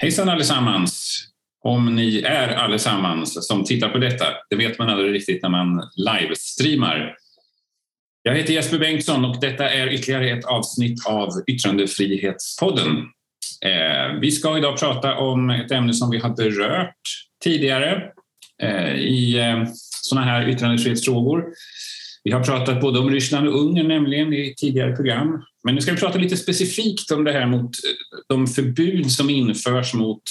Hejsan allesammans! Om ni är allesammans som tittar på detta, det vet man aldrig riktigt när man livestreamar. Jag heter Jesper Bengtsson och detta är ytterligare ett avsnitt av Yttrandefrihetspodden. Eh, vi ska idag prata om ett ämne som vi har berört tidigare eh, i eh, sådana här yttrandefrihetsfrågor. Vi har pratat både om Ryssland och Ungern nämligen i tidigare program. Men nu ska vi prata lite specifikt om det här mot eh, de förbud som införs mot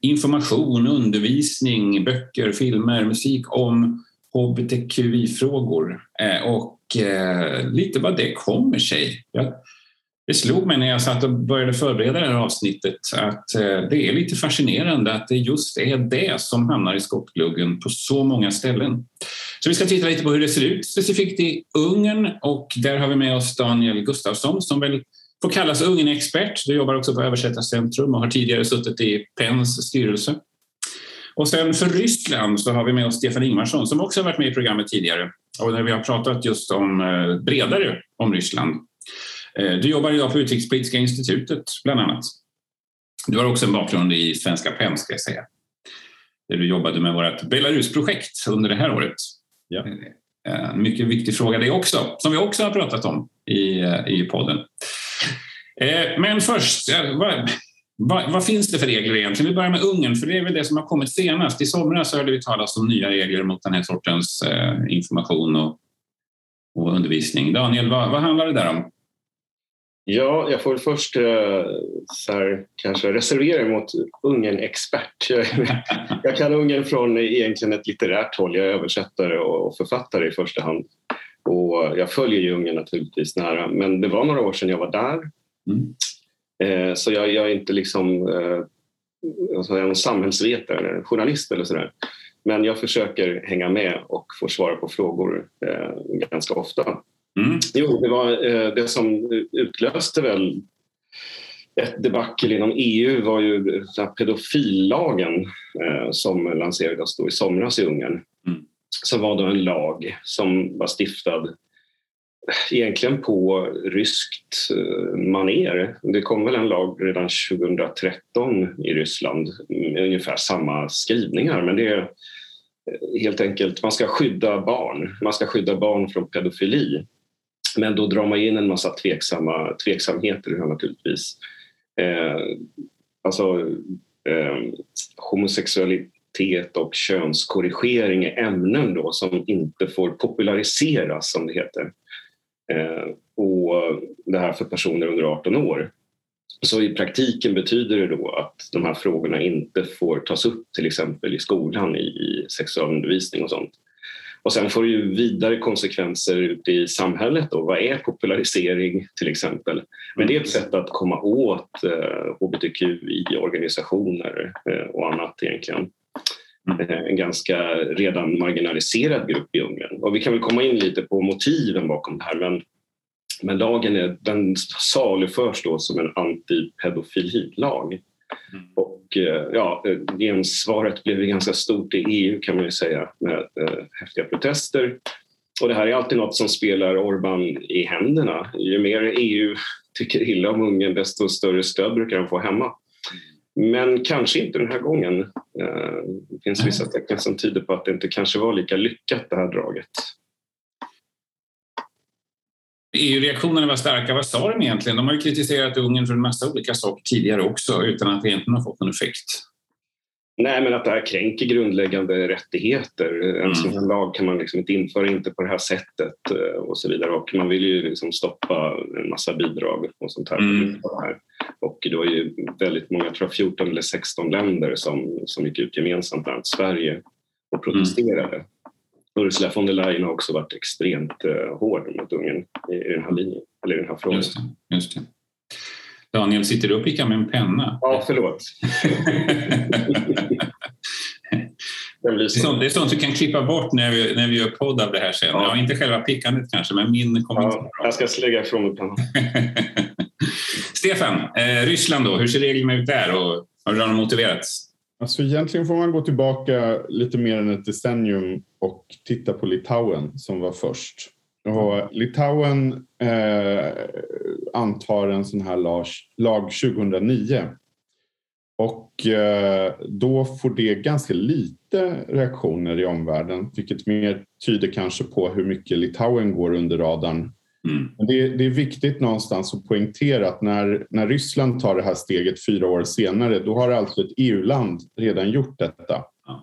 information, undervisning, böcker, filmer, musik om hbtqi-frågor eh, och eh, lite vad det kommer sig. Det slog mig när jag satt och började förbereda det här avsnittet att eh, det är lite fascinerande att det just är det som hamnar i skottgluggen på så många ställen. Så vi ska titta lite på hur det ser ut specifikt i Ungern och där har vi med oss Daniel Gustafsson som väl får kallas Ungern-expert. Du jobbar också på Översättarcentrum och har tidigare suttit i PENs styrelse. Och sen för Ryssland så har vi med oss Stefan Ingvarsson som också har varit med i programmet tidigare och när vi har pratat just om eh, bredare om Ryssland. Eh, du jobbar idag på Utrikespolitiska institutet bland annat. Du har också en bakgrund i Svenska PEN ska jag säga. Där du jobbade med vårt Belarus-projekt under det här året. Ja. En mycket viktig fråga det också, som vi också har pratat om i, eh, i podden. Eh, men först, eh, vad, vad, vad, finns det för regler egentligen? Vi börjar med Ungern, för det är väl det som har kommit senast. I somras hörde vi talas om nya regler mot den här sortens information och, och undervisning. Daniel, vad, vad handlar det där om? Ja, jag får först eh, så här, kanske reservera mig mot Ungern-expert. jag kan Ungern från egentligen ett litterärt håll. Jag är översättare och författare i första hand. Och jag följer ju Ungern naturligtvis nära, men det var några år sedan jag var där. Mm. Eh, så jag, jag, är inte liksom eh, alltså en samhällsvetare, journalist eller sådär. Men jag försöker hänga med och få svara på frågor ganska ofta. Mm. Jo, det var eh, det som utlöste väl ett debacle inom EU var ju pedofillagen eh, som lanserades då i somras i Ungern. Mm. Som var då en lag som var stiftad egentligen på ryskt eh, maner. Det kom väl en lag redan 2013 i Ryssland med ungefär samma skrivningar men det är helt enkelt, man ska skydda barn. Man ska skydda barn från pedofili. Men då drar man in en massa tveksamma, tveksamheter här naturligtvis. Eh, alltså eh, homosexualitet och könskorrigering är ämnen då som inte får populariseras som det heter. Eh, och det här för personer under 18 år. Så i praktiken betyder det då att de här frågorna inte får tas upp till exempel i skolan i sexualundervisning och sånt. Och sen får det ju vidare konsekvenser ute i samhället. Då. Vad är popularisering till exempel? Men det är ett sätt att komma åt eh, hbtqi-organisationer eh, och annat egentligen. Mm. Eh, en ganska redan marginaliserad grupp i Ungern. Och vi kan väl komma in lite på motiven bakom det här men, men lagen är, den saluförs då som en antipedofililag. Mm. Och eh, ja, eh, gensvaret blev ganska stort i EU kan man ju säga med eh, häftiga protester. Och det här är alltid något som spelar Orbán i händerna. Ju mer EU tycker illa om Ungern desto större stöd brukar de få hemma. Men kanske inte den här gången. Eh, det finns vissa tecken som tyder på att det inte kanske var lika lyckat det här draget. EU-reaktionerna var starka. Vad sa de egentligen? De har ju kritiserat Ungern för en massa olika saker tidigare också utan att det egentligen har fått någon effekt. Nej, men att det här kränker grundläggande rättigheter. Mm. En sån här lag kan man liksom inte införa inte på det här sättet eh, och så vidare. Och man vill ju liksom stoppa en massa bidrag och sånt här. Mm. Och det var ju väldigt många, jag tror 14 eller 16 länder som, som gick ut gemensamt, bland Sverige, och protesterade. Mm. Ursula von der Leyen har också varit extremt uh, hård mot Ungern i, den här linjen, eller i den här frågan. Just det, just det. Daniel, sitter du och pickar med en penna? Ja, förlåt. det, är sånt, det är sånt du kan klippa bort när vi, när vi gör podd av det här sen. Ja. ja inte själva pickandet kanske, men min kommentar. Ja, jag ska lägga ifrån mig pennan. Stefan, eh, Ryssland då, hur ser reglerna ut där och har de motiverats? Alltså egentligen får man gå tillbaka lite mer än ett decennium och titta på Litauen som var först. Och Litauen eh, antar en sån här lag, lag 2009 Och eh, då får det ganska lite reaktioner i omvärlden, vilket mer tyder kanske på hur mycket Litauen går under radarn. Mm. Det, det, är viktigt någonstans att poängtera att när, när Ryssland tar det här steget fyra år senare, då har alltså ett EU-land redan gjort detta. Ja.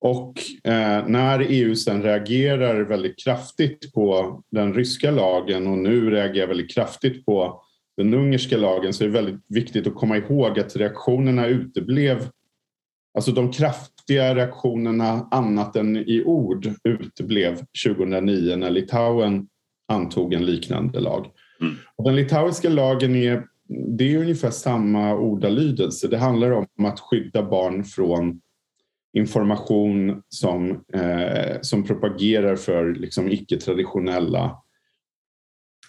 Och eh, när EU sen reagerar väldigt kraftigt på den ryska lagen och nu reagerar väldigt kraftigt på den ungerska lagen så är det väldigt viktigt att komma ihåg att reaktionerna uteblev. Alltså de kraftiga reaktionerna annat än i ord uteblev 2009 när Litauen antog en liknande lag. Mm. Och den litauiska lagen är, det är ungefär samma ordalydelse. Det handlar om att skydda barn från information som, eh, som propagerar för liksom, icke-traditionella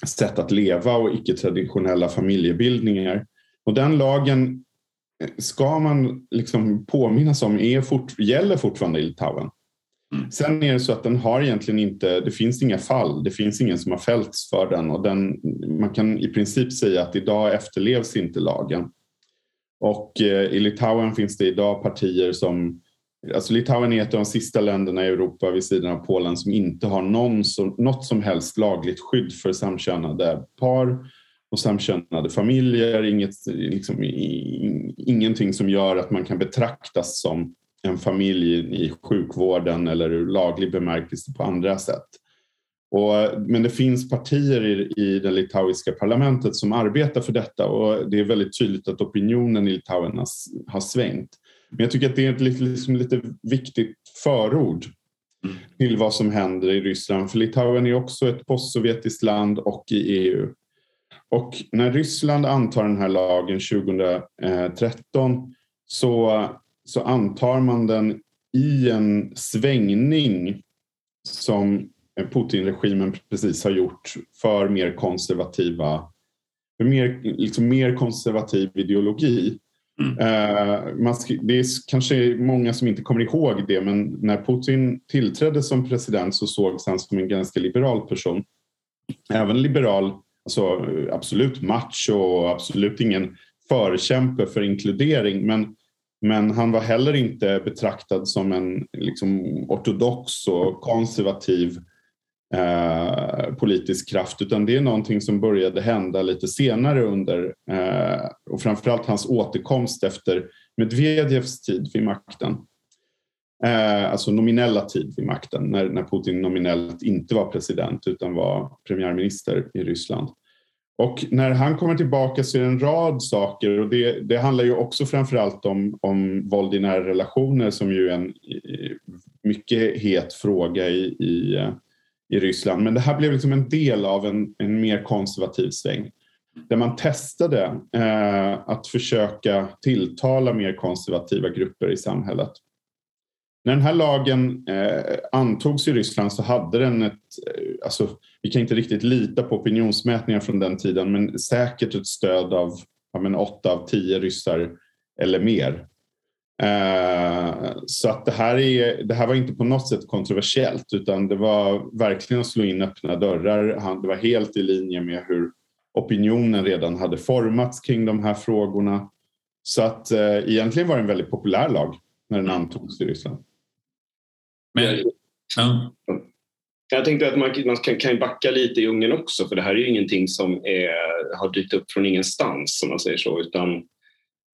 sätt att leva och icke-traditionella familjebildningar. Och den lagen eh, ska man liksom påminnas om är fort, gäller fortfarande i Litauen. Mm. Sen är det så att den har egentligen inte, det finns inga fall, det finns ingen som har fällts för den och den, man kan i princip säga att idag efterlevs inte lagen. Och eh, i Litauen finns det idag partier som Alltså Litauen är ett av de sista länderna i Europa vid sidan av Polen som inte har någon som, något som helst lagligt skydd för samkönade par och samkönade familjer. Inget, liksom, ingenting som gör att man kan betraktas som en familj i sjukvården eller ur laglig bemärkelse på andra sätt. Och, men det finns partier i, i det litauiska parlamentet som arbetar för detta och det är väldigt tydligt att opinionen i Litauen har, har svängt. Men jag tycker att det är ett lite, liksom lite viktigt förord mm. till vad som händer i Ryssland. För Litauen är också ett postsovjetiskt land och i EU. Och när Ryssland antar den här lagen 2013 så, så antar man den i en svängning som Putin-regimen precis har gjort för mer konservativa för mer, liksom mer konservativ ideologi. Mm. Eh, det är kanske många som inte kommer ihåg det men när Putin tillträdde som president så sågs han som en ganska liberal person. Även liberal, alltså eh, absolut macho och absolut ingen förkämpe för inkludering men, men han var heller inte betraktad som en liksom, ortodox och konservativ eh, politisk kraft utan det är någonting som började hända lite senare under eh, och framförallt hans återkomst efter Medvedevs tid vid makten. Eh, alltså nominella tid vid makten när, när Putin nominellt inte var president utan var premiärminister i Ryssland. Och när han kommer tillbaka så är det en rad saker och det, det handlar ju också framförallt om, om våld i nära relationer som ju är en eh, mycket het fråga i, i eh, i Ryssland. Men det här blev liksom en del av en, en mer konservativ sväng där man testade eh, att försöka tilltala mer konservativa grupper i samhället. När den här lagen eh, antogs i Ryssland så hade den ett, eh, alltså, vi kan inte riktigt lita på opinionsmätningar från den tiden, men säkert ett stöd av ja, men 8 av 10 ryssar eller mer. Eh, så att det här, är, det här var inte på något sätt kontroversiellt utan det var verkligen att slå in öppna dörrar. Det var helt i linje med hur opinionen redan hade formats kring de här frågorna. Så att eh, egentligen var det en väldigt populär lag när den antogs i Ryssland. Men, ja. Jag tänkte att man, man kan, kan backa lite i Ungern också för det här är ju ingenting som är, har dykt upp från ingenstans om man säger så utan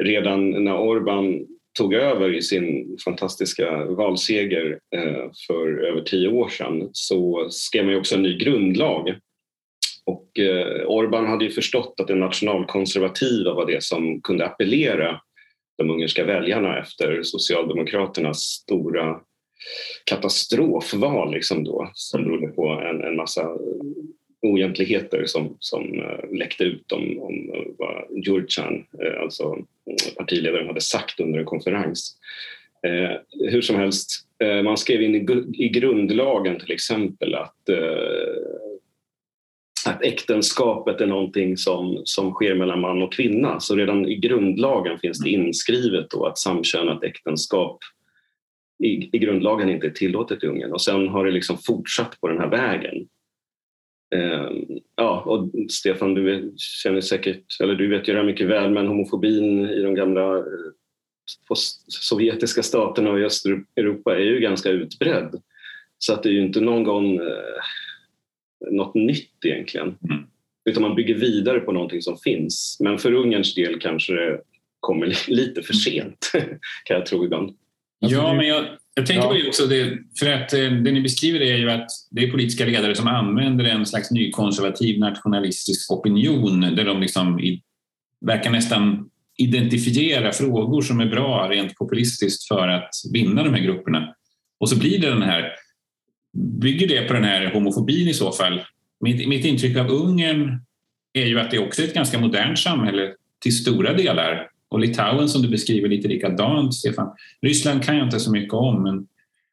redan när Orban tog över i sin fantastiska valseger eh, för över tio år sedan så skrev man ju också en ny grundlag. Och eh, Orban hade ju förstått att det nationalkonservativa var det som kunde appellera de ungerska väljarna efter Socialdemokraternas stora katastrofval liksom då, som berodde på en, en massa oegentligheter som, som uh, läckte ut om, om vad uh, alltså Eh, partiledaren, hade sagt under en konferens. Eh, hur som helst, eh, man skrev in i, i, grundlagen till exempel att, eh, att äktenskapet är någonting som, som sker mellan man och kvinna. Så redan i grundlagen finns det inskrivet då att samkönat äktenskap i, i grundlagen inte är tillåtet i Ungern och sen har det liksom fortsatt på den här vägen. Ehm, ja, och Stefan, du vet, känner säkert, eller du vet ju det här mycket väl, men homofobin i de gamla eh, sovjetiska staterna och i Östeuropa är ju ganska utbredd. Så att det är ju inte någon gång eh, något nytt egentligen. Mm. Utan man bygger vidare på någonting som finns. Men för Ungerns del kanske det kommer lite för sent, kan jag tro ibland. Alltså, ja, men jag, jag tänker ja. på det också, det, för att eh, det ni beskriver är ju att det är politiska ledare som använder en slags nykonservativ nationalistisk opinion där de liksom i, verkar nästan identifiera frågor som är bra rent populistiskt för att vinna de här grupperna. Och så blir det den här, bygger det på den här homofobin i så fall. Mitt, mitt intryck av Ungern är ju att det också är ett ganska modernt samhälle till stora delar och Litauen som du beskriver lite likadant, Stefan. Ryssland kan jag inte så mycket om, men,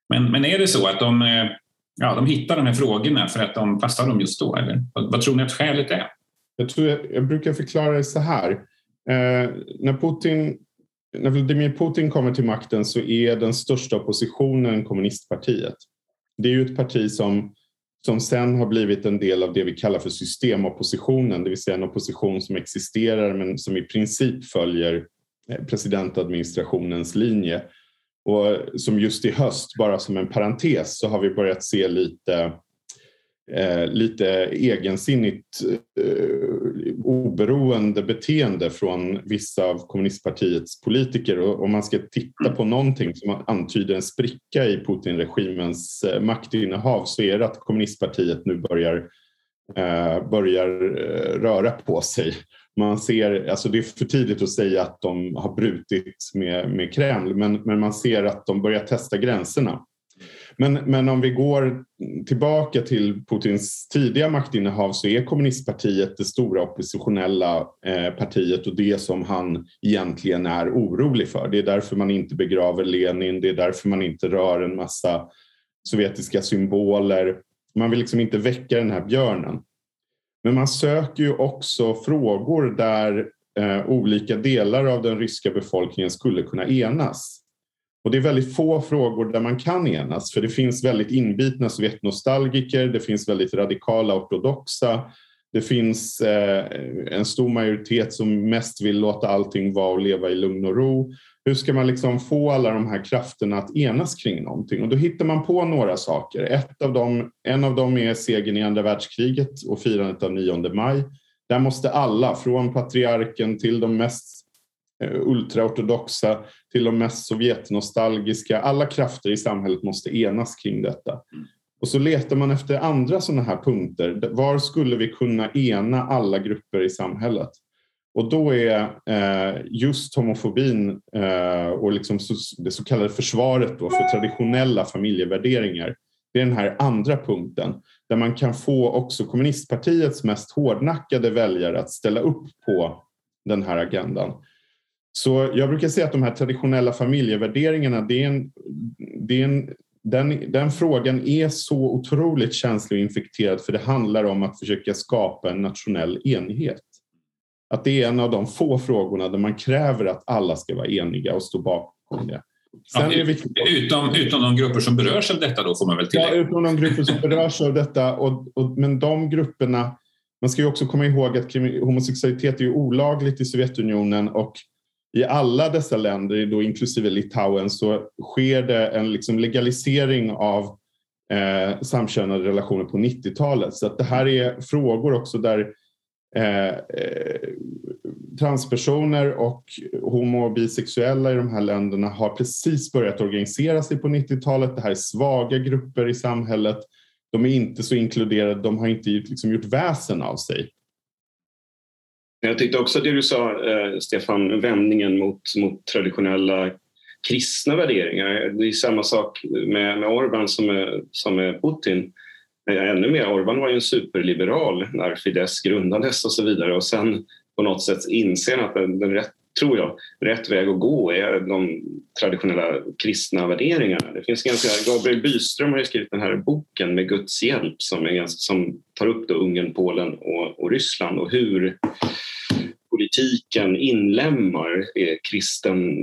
men, men är det så att de, eh, ja, de hittar de här frågorna för att de passar dem just då? Eller? Vad, vad tror ni att skälet är? Jag, tror jag, jag brukar förklara det så här. Eh, när, Putin, när Vladimir Putin kommer till makten så är den största oppositionen kommunistpartiet. Det är ju ett parti som som sen har blivit en del av det vi kallar för systemoppositionen, det vill säga en opposition som existerar men som i princip följer Eh, presidentadministrationens linje. Och som just i höst, bara som en parentes, så har vi börjat se lite eh, lite egensinnigt eh, oberoende beteende från vissa av kommunistpartiets politiker. Och om man ska titta på någonting som antyder en spricka i Putin-regimens eh, maktinnehav så är det att kommunistpartiet nu börjar, eh, börjar eh, röra på sig. Man ser, alltså det är för tidigt att säga att de har brutit med, med Kreml men, men man ser att de börjar testa gränserna. Men, men om vi går tillbaka till Putins tidiga maktinnehav så är kommunistpartiet det stora oppositionella eh, partiet och det som han egentligen är orolig för. Det är därför man inte begraver Lenin, det är därför man inte rör en massa sovjetiska symboler. Man vill liksom inte väcka den här björnen. Men man söker ju också frågor där eh, olika delar av den ryska befolkningen skulle kunna enas. Och det är väldigt få frågor där man kan enas, för det finns väldigt inbitna Sovjetnostalgiker, det finns väldigt radikala ortodoxa, det finns eh, en stor majoritet som mest vill låta allting vara och leva i lugn och ro. Hur ska man liksom få alla de här krafterna att enas kring någonting? Och då hittar man på några saker. Ett av dem, en av dem är segern i andra världskriget och firandet av 9 maj. Där måste alla, från patriarken till de mest eh, ultraortodoxa till de mest sovjetnostalgiska. Alla krafter i samhället måste enas kring detta. Och så letar man efter andra sådana här punkter. Var skulle vi kunna ena alla grupper i samhället? Och då är eh, just homofobin eh, och liksom det så kallade försvaret då för traditionella familjevärderingar. Det är den här andra punkten där man kan få också kommunistpartiets mest hårdnackade väljare att ställa upp på den här agendan. Så jag brukar säga att de här traditionella familjevärderingarna, det är en, det är en, den, den frågan är så otroligt känslig och infekterad för det handlar om att försöka skapa en nationell enighet. Att det är en av de få frågorna där man kräver att alla ska vara eniga och stå bakom det. Ja. Utom, utom de grupper som berörs av detta då får man väl tillägga? Ja, utom de grupper som berörs av detta. Och, och, men de grupperna, man ska ju också komma ihåg att homosexualitet är olagligt i Sovjetunionen och i alla dessa länder, då inklusive Litauen, så sker det en liksom legalisering av eh, samkönade relationer på 90-talet. Så att det här är frågor också där Eh, eh, transpersoner och homo och bisexuella i de här länderna har precis börjat organisera sig på 90-talet. Det här är svaga grupper i samhället. De är inte så inkluderade, de har inte liksom gjort väsen av sig. Jag tyckte också det du sa, eh, Stefan, vändningen mot, mot traditionella kristna värderingar. Det är samma sak med, med Orban som med, som med Putin. Ännu mer, Orban var ju en superliberal när Fidesz grundades och så vidare och sen på något sätt inser att den, den rätt, tror jag, rätt väg att gå är de traditionella kristna värderingarna. Det finns ganska, Gabriel Byström har ju skrivit den här boken med Guds hjälp som, är, som tar upp då Ungern, Polen och, och Ryssland och hur politiken inlämmar eh, kristen,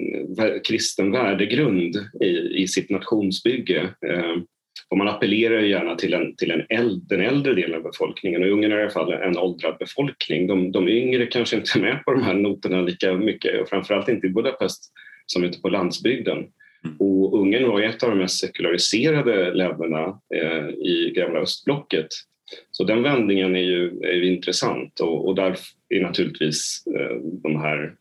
kristen värdegrund i, i sitt nationsbygge. Eh, och man appellerar gärna till, en, till en äldre, den äldre delen av befolkningen och Ungern är i alla fall en åldrad befolkning. De, de yngre kanske inte är med på de här noterna lika mycket och framförallt inte i Budapest som ute på landsbygden. Mm. Och Ungern var ett av de mest sekulariserade länderna eh, i gamla östblocket. Så den vändningen är ju, är ju intressant och, och där är naturligtvis eh, de här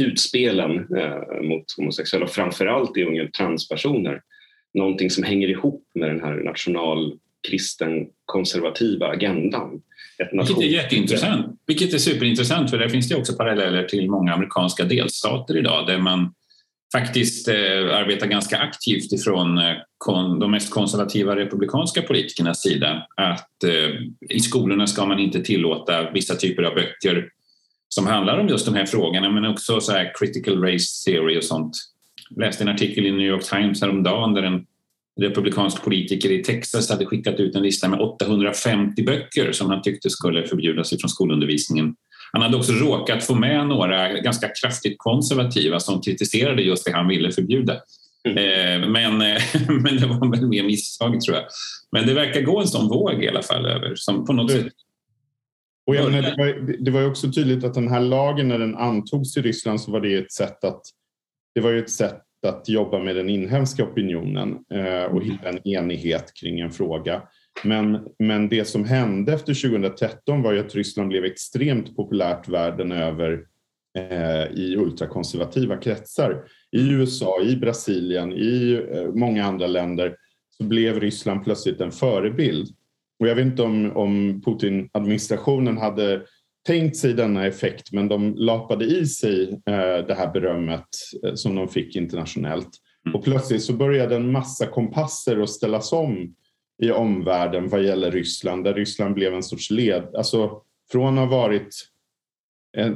utspelen eh, mot homosexuella, framförallt i Ungern transpersoner, någonting som hänger ihop med den här nationalkristen konservativa agendan. Vilket är jätteintressant. Vilket är superintressant för där finns det också paralleller till många amerikanska delstater idag där man faktiskt eh, arbetar ganska aktivt ifrån eh, kon, de mest konservativa republikanska politikernas sida. Att eh, i skolorna ska man inte tillåta vissa typer av böcker som handlar om just de här frågorna men också så här critical race theory och sånt. Läste en artikel i New York Times häromdagen där en republikansk politiker i Texas hade skickat ut en lista med 850 böcker som han tyckte skulle förbjudas från skolundervisningen. Han hade också råkat få med några ganska kraftigt konservativa som kritiserade just det han ville förbjuda. Mm. Eh, men, men det var väl mer misstag tror jag. Men det verkar gå en sån våg i alla fall över som på något sätt och menar, det, var, det var också tydligt att den här lagen när den antogs i Ryssland så var det ett sätt att det var ju ett sätt att jobba med den inhemska opinionen eh, och hitta en enighet kring en fråga. Men, men det som hände efter 2013 var ju att Ryssland blev extremt populärt världen över eh, i ultrakonservativa kretsar. I USA, i Brasilien, i eh, många andra länder så blev Ryssland plötsligt en förebild. Och jag vet inte om, om Putin-administrationen hade tänkt sig denna effekt men de lapade i sig eh, det här berömmet eh, som de fick internationellt. Mm. Och plötsligt så började en massa kompasser att ställas om i omvärlden vad gäller Ryssland där Ryssland blev en sorts led, alltså från att ha varit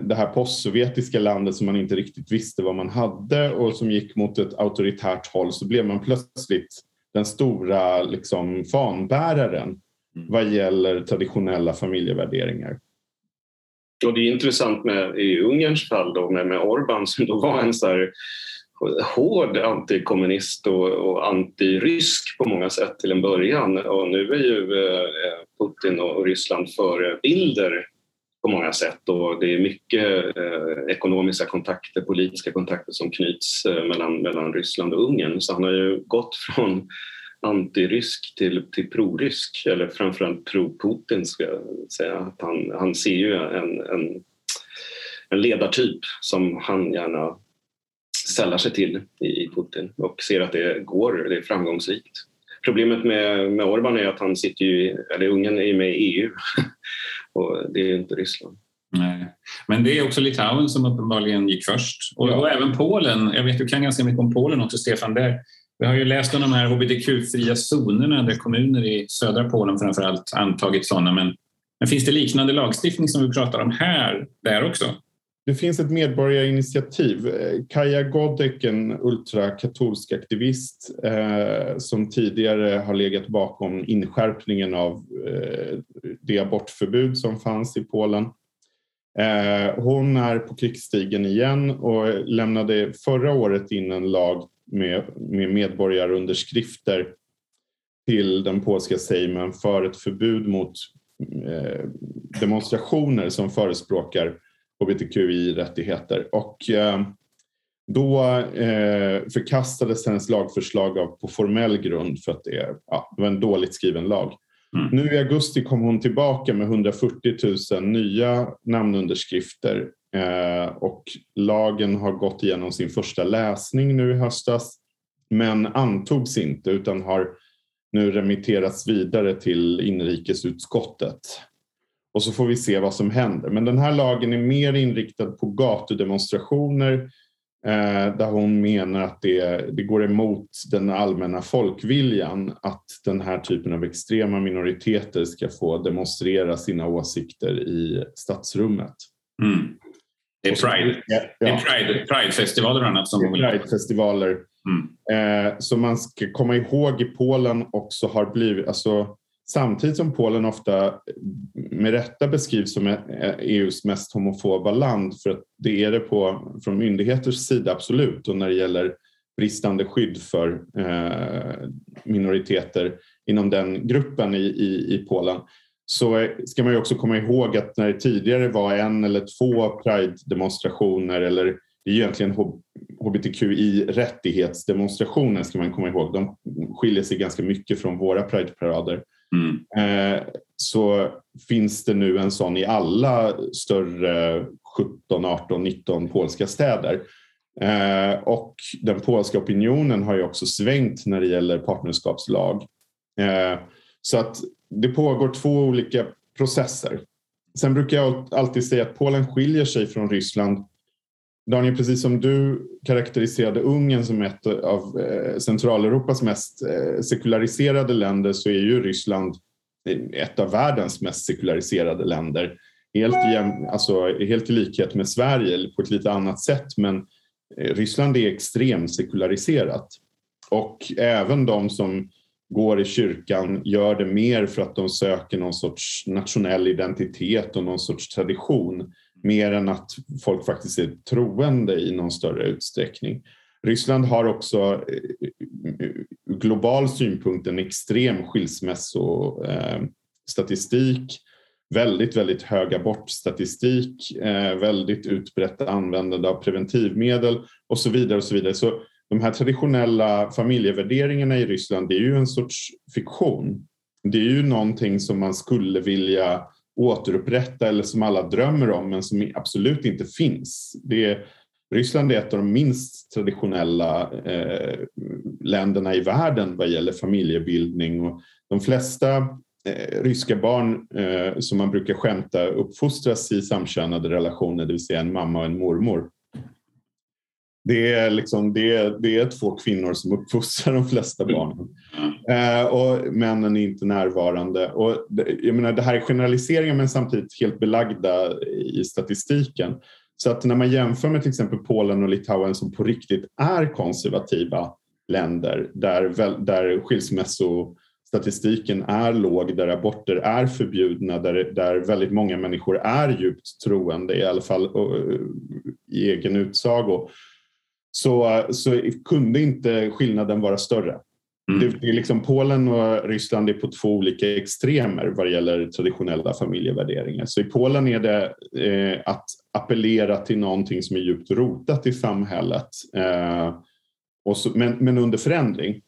det här postsovjetiska landet som man inte riktigt visste vad man hade och som gick mot ett auktoritärt håll så blev man plötsligt den stora liksom, fanbäraren mm. vad gäller traditionella familjevärderingar. Och det är intressant med, i Ungerns fall då, med, med Orban som då var en så här hård antikommunist och, och antirysk på många sätt till en början. Och nu är ju eh, Putin och Ryssland förebilder på många sätt och det är mycket eh, ekonomiska kontakter, politiska kontakter som knyts eh, mellan, mellan Ryssland och Ungern. Så han har ju gått från antirysk till, till prorysk, eller framförallt pro-Putin ska jag säga. Att han, han ser ju en, en, en ledartyp som han gärna sällar sig till i Putin och ser att det går, det är framgångsrikt. Problemet med, med Orban är att han sitter ju, eller Ungern är med i EU och det är inte Ryssland. Nej. Men det är också Litauen som uppenbarligen gick först och, ja. och även Polen. Jag vet du kan ganska mycket om Polen också Stefan. Där, vi har ju läst om de här hbtq-fria zonerna där kommuner i södra Polen framförallt antagit sådana. Men, men finns det liknande lagstiftning som vi pratar om här, där också? Det finns ett medborgarinitiativ. Kaja Godek, en ultrakatolsk aktivist eh, som tidigare har legat bakom inskärpningen av eh, det abortförbud som fanns i Polen. Eh, hon är på krigsstigen igen och lämnade förra året in en lag med, med medborgarunderskrifter till den polska sejmen för ett förbud mot eh, demonstrationer som förespråkar hbtqi-rättigheter. Och eh, då eh, förkastades hennes lagförslag av, på formell grund för att det, ja, det var en dåligt skriven lag. Mm. Nu i augusti kom hon tillbaka med 140 000 nya namnunderskrifter Eh, och lagen har gått igenom sin första läsning nu i höstas men antogs inte utan har nu remitterats vidare till inrikesutskottet. Och så får vi se vad som händer. Men den här lagen är mer inriktad på gatudemonstrationer eh, där hon menar att det, det går emot den allmänna folkviljan att den här typen av extrema minoriteter ska få demonstrera sina åsikter i stadsrummet. Mm. Det är Pride. Ja, det är Pride, Pride-festivaler och annat som hon vill Pride-festivaler. Mm. Eh, som man ska komma ihåg i Polen också har blivit, alltså Samtidigt som Polen ofta med rätta beskrivs som EUs mest homofoba land, för att det är det på, från myndigheters sida absolut, och när det gäller bristande skydd för eh, minoriteter inom den gruppen i, i, i Polen, så ska man ju också komma ihåg att när det tidigare var en eller två Pride-demonstrationer eller det är egentligen hbtqi-rättighetsdemonstrationer ska man komma ihåg. De skiljer sig ganska mycket från våra Pride-parader. Mm. Eh, så finns det nu en sån i alla större 17, 18, 19 polska städer. Eh, och den polska opinionen har ju också svängt när det gäller partnerskapslag. Eh, så att det pågår två olika processer. Sen brukar jag alltid säga att Polen skiljer sig från Ryssland. Daniel, precis som du karaktäriserade Ungern som ett av eh, Centraleuropas mest eh, sekulariserade länder så är ju Ryssland eh, ett av världens mest sekulariserade länder. Helt, alltså, helt i likhet med Sverige, på ett lite annat sätt, men Ryssland är extremt sekulariserat. Och även de som går i kyrkan gör det mer för att de söker någon sorts nationell identitet och någon sorts tradition mer än att folk faktiskt är troende i någon större utsträckning. Ryssland har också eh, ur global synpunkt en extrem skilsmässostatistik, eh, väldigt, väldigt hög abortstatistik, eh, väldigt utbrett användande av preventivmedel och så vidare. och så vidare. Så de här traditionella familjevärderingarna i Ryssland det är ju en sorts fiktion. Det är ju någonting som man skulle vilja återupprätta eller som alla drömmer om men som absolut inte finns. Det är, Ryssland är ett av de minst traditionella eh, länderna i världen vad gäller familjebildning och de flesta eh, ryska barn eh, som man brukar skämta uppfostras i samkönade relationer, det vill säga en mamma och en mormor. Det är, liksom, det, är, det är två kvinnor som uppfostrar de flesta barnen. Eh, och männen är inte närvarande. Och det, jag menar, det här är generaliseringar men samtidigt helt belagda i statistiken. Så att när man jämför med till exempel Polen och Litauen som på riktigt är konservativa länder där, där skilsmässostatistiken är låg, där aborter är förbjudna, där, där väldigt många människor är djupt troende, i alla fall i egen utsago så, så kunde inte skillnaden vara större. Mm. Det, det, är liksom Polen och Ryssland är på två olika extremer vad gäller traditionella familjevärderingar. Så i Polen är det eh, att appellera till någonting som är djupt rotat i samhället, eh, så, men, men under förändring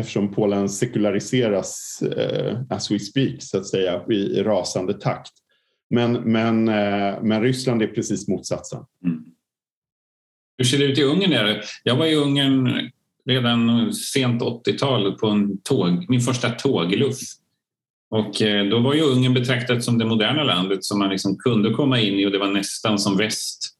eftersom Polen sekulariseras eh, as we speak, så att säga, i, i rasande takt. Men, men, eh, men Ryssland är precis motsatsen. Mm. Hur ser det ut i Ungern? Jag var i Ungern redan sent 80-tal på en tåg, min första tågluff. Och eh, då var ju Ungern betraktat som det moderna landet som man liksom kunde komma in i och det var nästan som väst.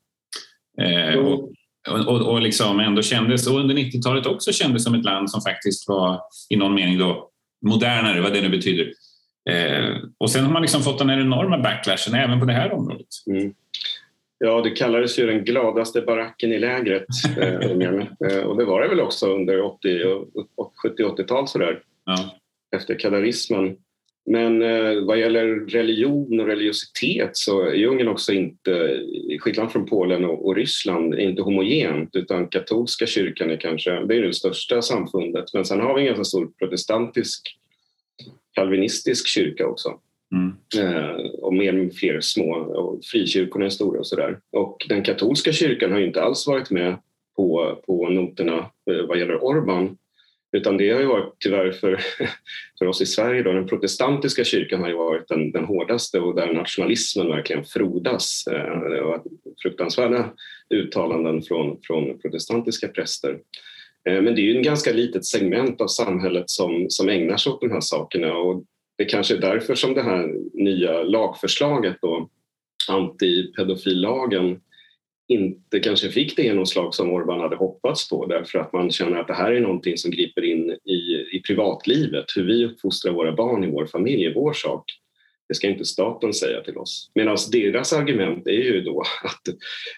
Eh, och, och, och liksom ändå kändes, och under 90-talet också kändes som ett land som faktiskt var i någon mening då modernare, vad det nu betyder. Eh, och sen har man liksom fått den här enorma backlashen även på det här området. Mm. Ja, det kallades ju den gladaste baracken i lägret, äh, och det var det väl också under 70-80-tal sådär, ja. efter kadarismen. Men eh, vad gäller religion och religiositet så är Ungern också inte, skillnad från Polen och, och, Ryssland, inte homogent utan katolska kyrkan är kanske det är det största samfundet. Men sen har vi en ganska stor protestantisk kalvinistisk kyrka också. Mm. Eh, och mer fler små, och frikyrkorna är stora och sådär. Och den katolska kyrkan har inte alls varit med på, på noterna eh, vad gäller Orban. Utan det har ju varit tyvärr för, för oss i Sverige, då, den protestantiska kyrkan har ju varit den, den hårdaste och där nationalismen verkligen frodas. Eh, det det varit fruktansvärda uttalanden från, från protestantiska präster. Men det är ju en ganska litet segment av samhället som, som ägnar sig åt de här sakerna och det kanske är därför som det här nya lagförslaget då, antipedofillagen inte kanske fick det genomslag som Orban hade hoppats på därför att man känner att det här är någonting som griper in i, i privatlivet, hur vi uppfostrar våra barn i vår familj är vår sak. Det ska inte staten säga till oss. Medan deras argument är ju då att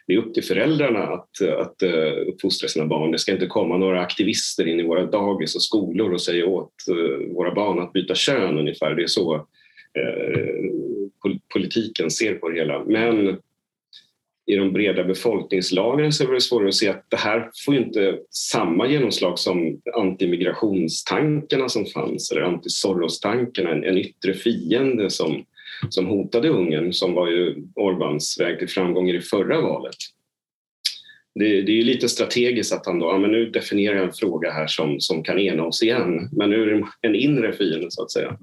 det är upp till föräldrarna att, att eh, uppfostra sina barn. Det ska inte komma några aktivister in i våra dagis och skolor och säga åt eh, våra barn att byta kön ungefär. Det är så eh, politiken ser på det hela. Men i de breda befolkningslagren så är det svårare att se att det här får inte samma genomslag som antimigrationstankarna som fanns eller anti-Soros-tankarna, en, en yttre fiende som, som hotade Ungern som var ju Orbans väg till framgång i det förra valet. det, det är lite strategiskt att han då, ja, men nu definierar jag en fråga här som, som kan ena oss igen. Men nu är det en inre fiende så att säga. Mm.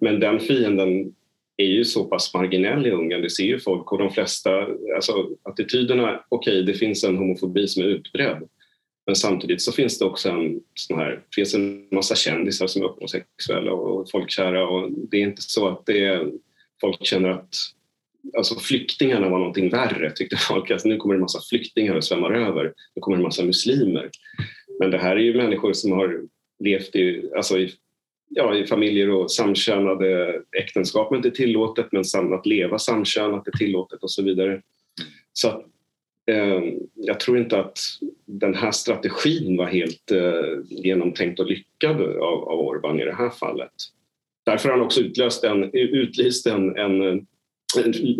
Men den fienden är ju så pass marginell i Ungern. Det ser ju folk och de flesta, alltså attityderna, okej okay, det finns en homofobi som är utbredd. Men samtidigt så finns det också en sån här, finns en massa kändisar som är homosexuella och folkkära och det är inte så att det är, folk känner att alltså flyktingarna var någonting värre tyckte folk. Alltså nu kommer det en massa flyktingar och svämmar över. Nu kommer det en massa muslimer. Men det här är ju människor som har levt i, alltså i, ja, i familjer och samkönade äktenskap är inte tillåtet men att leva samkönat är tillåtet och så vidare. Så att, eh, jag tror inte att den här strategin var helt eh, genomtänkt och lyckad av, av Orban i det här fallet. Därför har han också utlöst en, utlyst en, en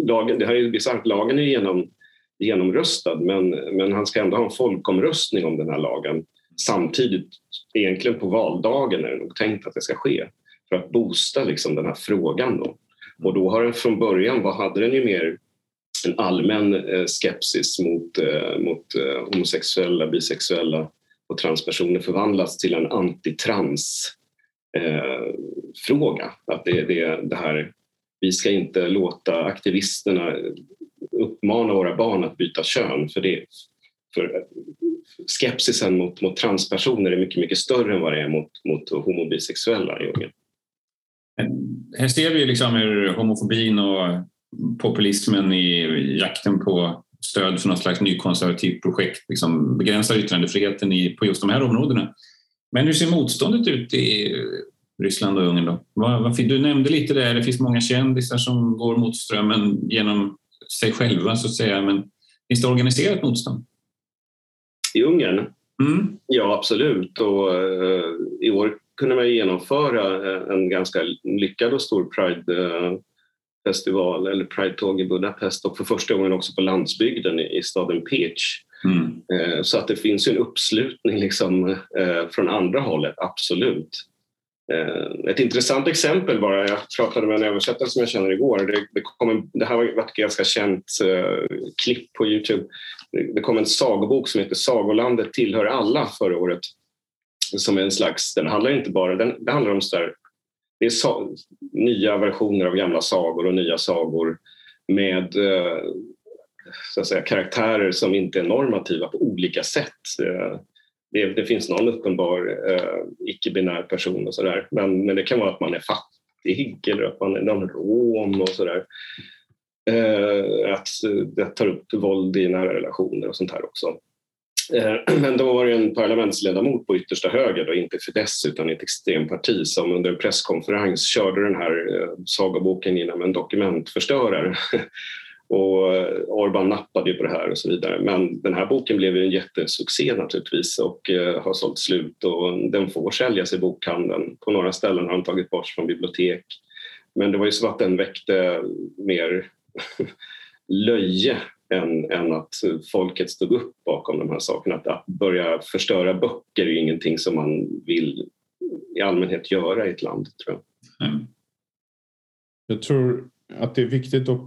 lagen, det här är bisarrt, lagen är genom, genomröstad men, men han ska ändå ha en folkomröstning om den här lagen samtidigt, egentligen på valdagen är det nog tänkt att det ska ske för att boosta liksom den här frågan. Då. Och då har den från början vad hade den ju mer en allmän eh, skepsis mot, eh, mot eh, homosexuella, bisexuella och transpersoner förvandlats till en antitrans eh, fråga. Att det, det, det här vi ska inte låta aktivisterna uppmana våra barn att byta kön för det. För skepsisen mot, mot transpersoner är mycket, mycket större än vad det är mot, mot homobisexuella i Ungern. Här ser vi liksom hur homofobin och populismen i jakten på stöd för något slags nykonservativt projekt liksom begränsar yttrandefriheten i, på just de här områdena. Men hur ser motståndet ut i Ryssland och Ungern. Då. Du nämnde lite där, det finns många kändisar som går mot strömmen genom sig själva så att säga. Men finns det organiserat motstånd? I Ungern? Mm. Ja, absolut. Och, uh, I år kunde man genomföra eh, en ganska lyckad och stor Pride-festival eller Pride-tåg i Budapest och för första gången också på landsbygden i, staden Pécs. Mm. Uh, så att det finns en uppslutning liksom, uh, från andra hållet, absolut. Eh, ett intressant exempel bara, jag pratade med en översättare som jag känner igår. Det, det, kom en, det här var ett ganska känt uh, klipp på Youtube. Det, kom en sagobok som heter Sagolandet tillhör alla förra året. Som är en slags, den handlar inte bara, den, det handlar om så där, det är sa, nya versioner av gamla sagor och nya sagor med eh, så att säga, karaktärer som inte är normativa på olika sätt. Eh, det, det finns någon uppenbar eh, icke-binär person och sådär. Men, men det kan vara att man är fattig eller att man är någon rom och sådär. Eh, att eh, det tar upp våld i nära relationer och sånt här också. Eh, men då var det en parlamentsledamot på yttersta höger, då, inte Fidesz utan ett extremparti som under en presskonferens körde den här eh, sagoboken genom en dokumentförstörare Och eh, Orban nappade ju på det här och så vidare. Men den här boken blev ju en jättesuccé naturligtvis och eh, har sålt slut och den får säljas i bokhandeln. På några ställen har den tagit bort från bibliotek. Men det var ju så att den väckte mer löje än, än att folket stod upp bakom de här sakerna. Att, att börja förstöra böcker är ju ingenting som man vill i allmänhet göra i ett land, tror jag. Mm. Jag tror att det är viktigt att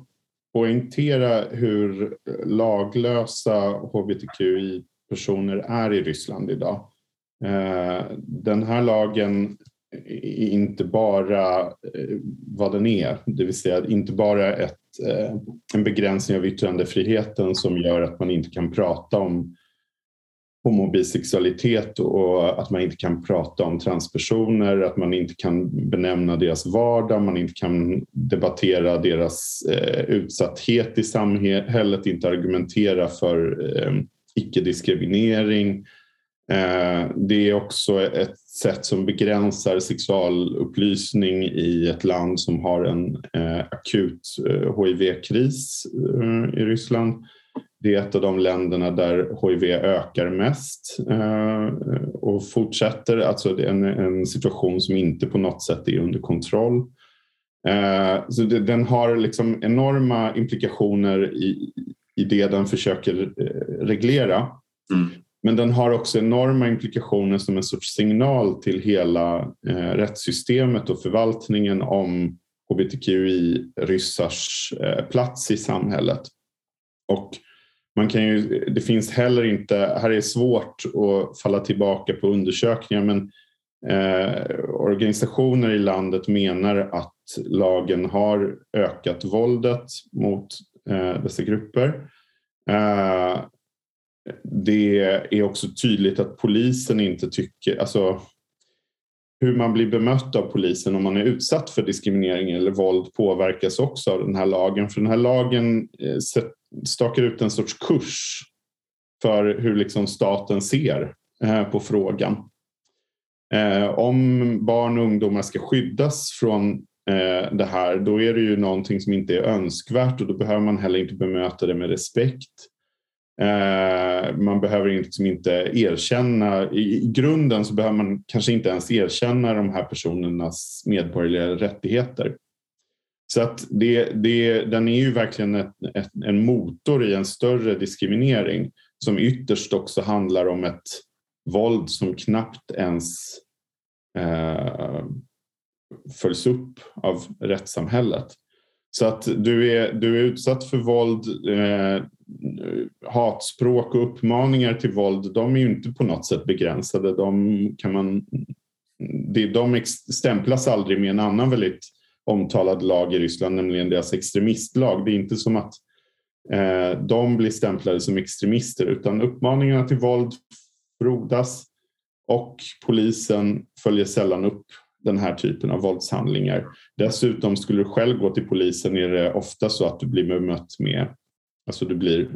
poängtera hur laglösa hbtqi-personer är i Ryssland idag. Eh, den här lagen inte bara eh, vad den är, det vill säga inte bara ett, eh, en begränsning av yttrandefriheten som gör att man inte kan prata om homobisexualitet och att man inte kan prata om transpersoner, att man inte kan benämna deras vardag, man inte kan debattera deras eh, utsatthet i samhället, inte argumentera för eh, icke-diskriminering. Eh, det är också ett sätt som begränsar sexualupplysning i ett land som har en eh, akut eh, hiv-kris i Ryssland. Det är ett av de länderna där hiv ökar mest och fortsätter. Alltså det är en, en situation som inte på något sätt är under kontroll. Så det, den har liksom enorma implikationer i, i det den försöker reglera. Mm. Men den har också enorma implikationer som en sorts signal till hela eh, rättssystemet och förvaltningen om hbtqi-ryssars eh, plats i samhället. Och man kan ju, det finns heller inte, här är det svårt att falla tillbaka på undersökningar men eh, organisationer i landet menar att lagen har ökat våldet mot eh, dessa grupper. Eh, det är också tydligt att polisen inte tycker, alltså hur man blir bemött av polisen om man är utsatt för diskriminering eller våld påverkas också av den här lagen. För den här lagen eh, stakar ut en sorts kurs för hur liksom staten ser eh, på frågan. Eh, om barn och ungdomar ska skyddas från det här då är det ju någonting som inte är önskvärt och då behöver man heller inte bemöta det med respekt. Eh, man behöver liksom inte erkänna, i grunden så behöver man kanske inte ens erkänna de här personernas medborgerliga rättigheter. Så att det, det, den är ju verkligen ett, ett, en motor i en större diskriminering som ytterst också handlar om ett våld som knappt ens eh, följs upp av rättssamhället. Så att du är, du är utsatt för våld, eh, hatspråk och uppmaningar till våld, de är ju inte på något sätt begränsade. De, kan man, de stämplas aldrig med en annan väldigt omtalad lag i Ryssland, nämligen deras extremistlag. Det är inte som att eh, de blir stämplade som extremister utan uppmaningarna till våld frodas och polisen följer sällan upp den här typen av våldshandlingar. Dessutom skulle du själv gå till polisen är det ofta så att du blir bemött med, alltså du blir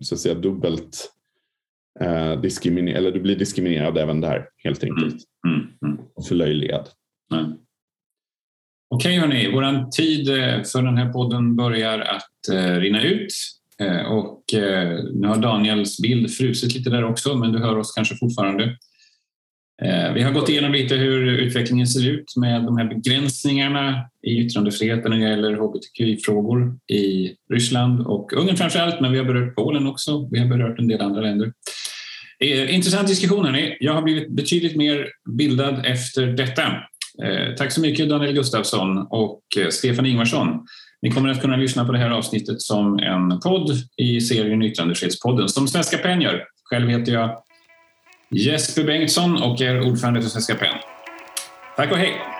så att säga dubbelt eh, diskriminerad, eller du blir diskriminerad även där helt enkelt. Mm, mm, mm. Förlöjligad. Mm. Okej hörni, vår tid eh, för den här podden börjar att eh, rinna ut. Eh, och nu har Daniels bild frusit lite där också, men du hör oss kanske fortfarande. Eh, vi har gått igenom lite hur utvecklingen ser ut med de här begränsningarna i yttrandefriheten när det gäller hbtqi-frågor i Ryssland och Ungern framför allt, men vi har berört Polen också. Vi har berört en del andra länder. Eh, intressant diskussion hörni. Jag har blivit betydligt mer bildad efter detta. Eh, tack så mycket Daniel Gustafsson och Stefan Ingvarsson. Ni kommer att kunna lyssna på det här avsnittet som en podd i serien Yttrandefrihetspodden som Svenska PEN gör. Själv heter jag Jesper Bengtsson och är ordförande för Svenska PEN. Tack och hej!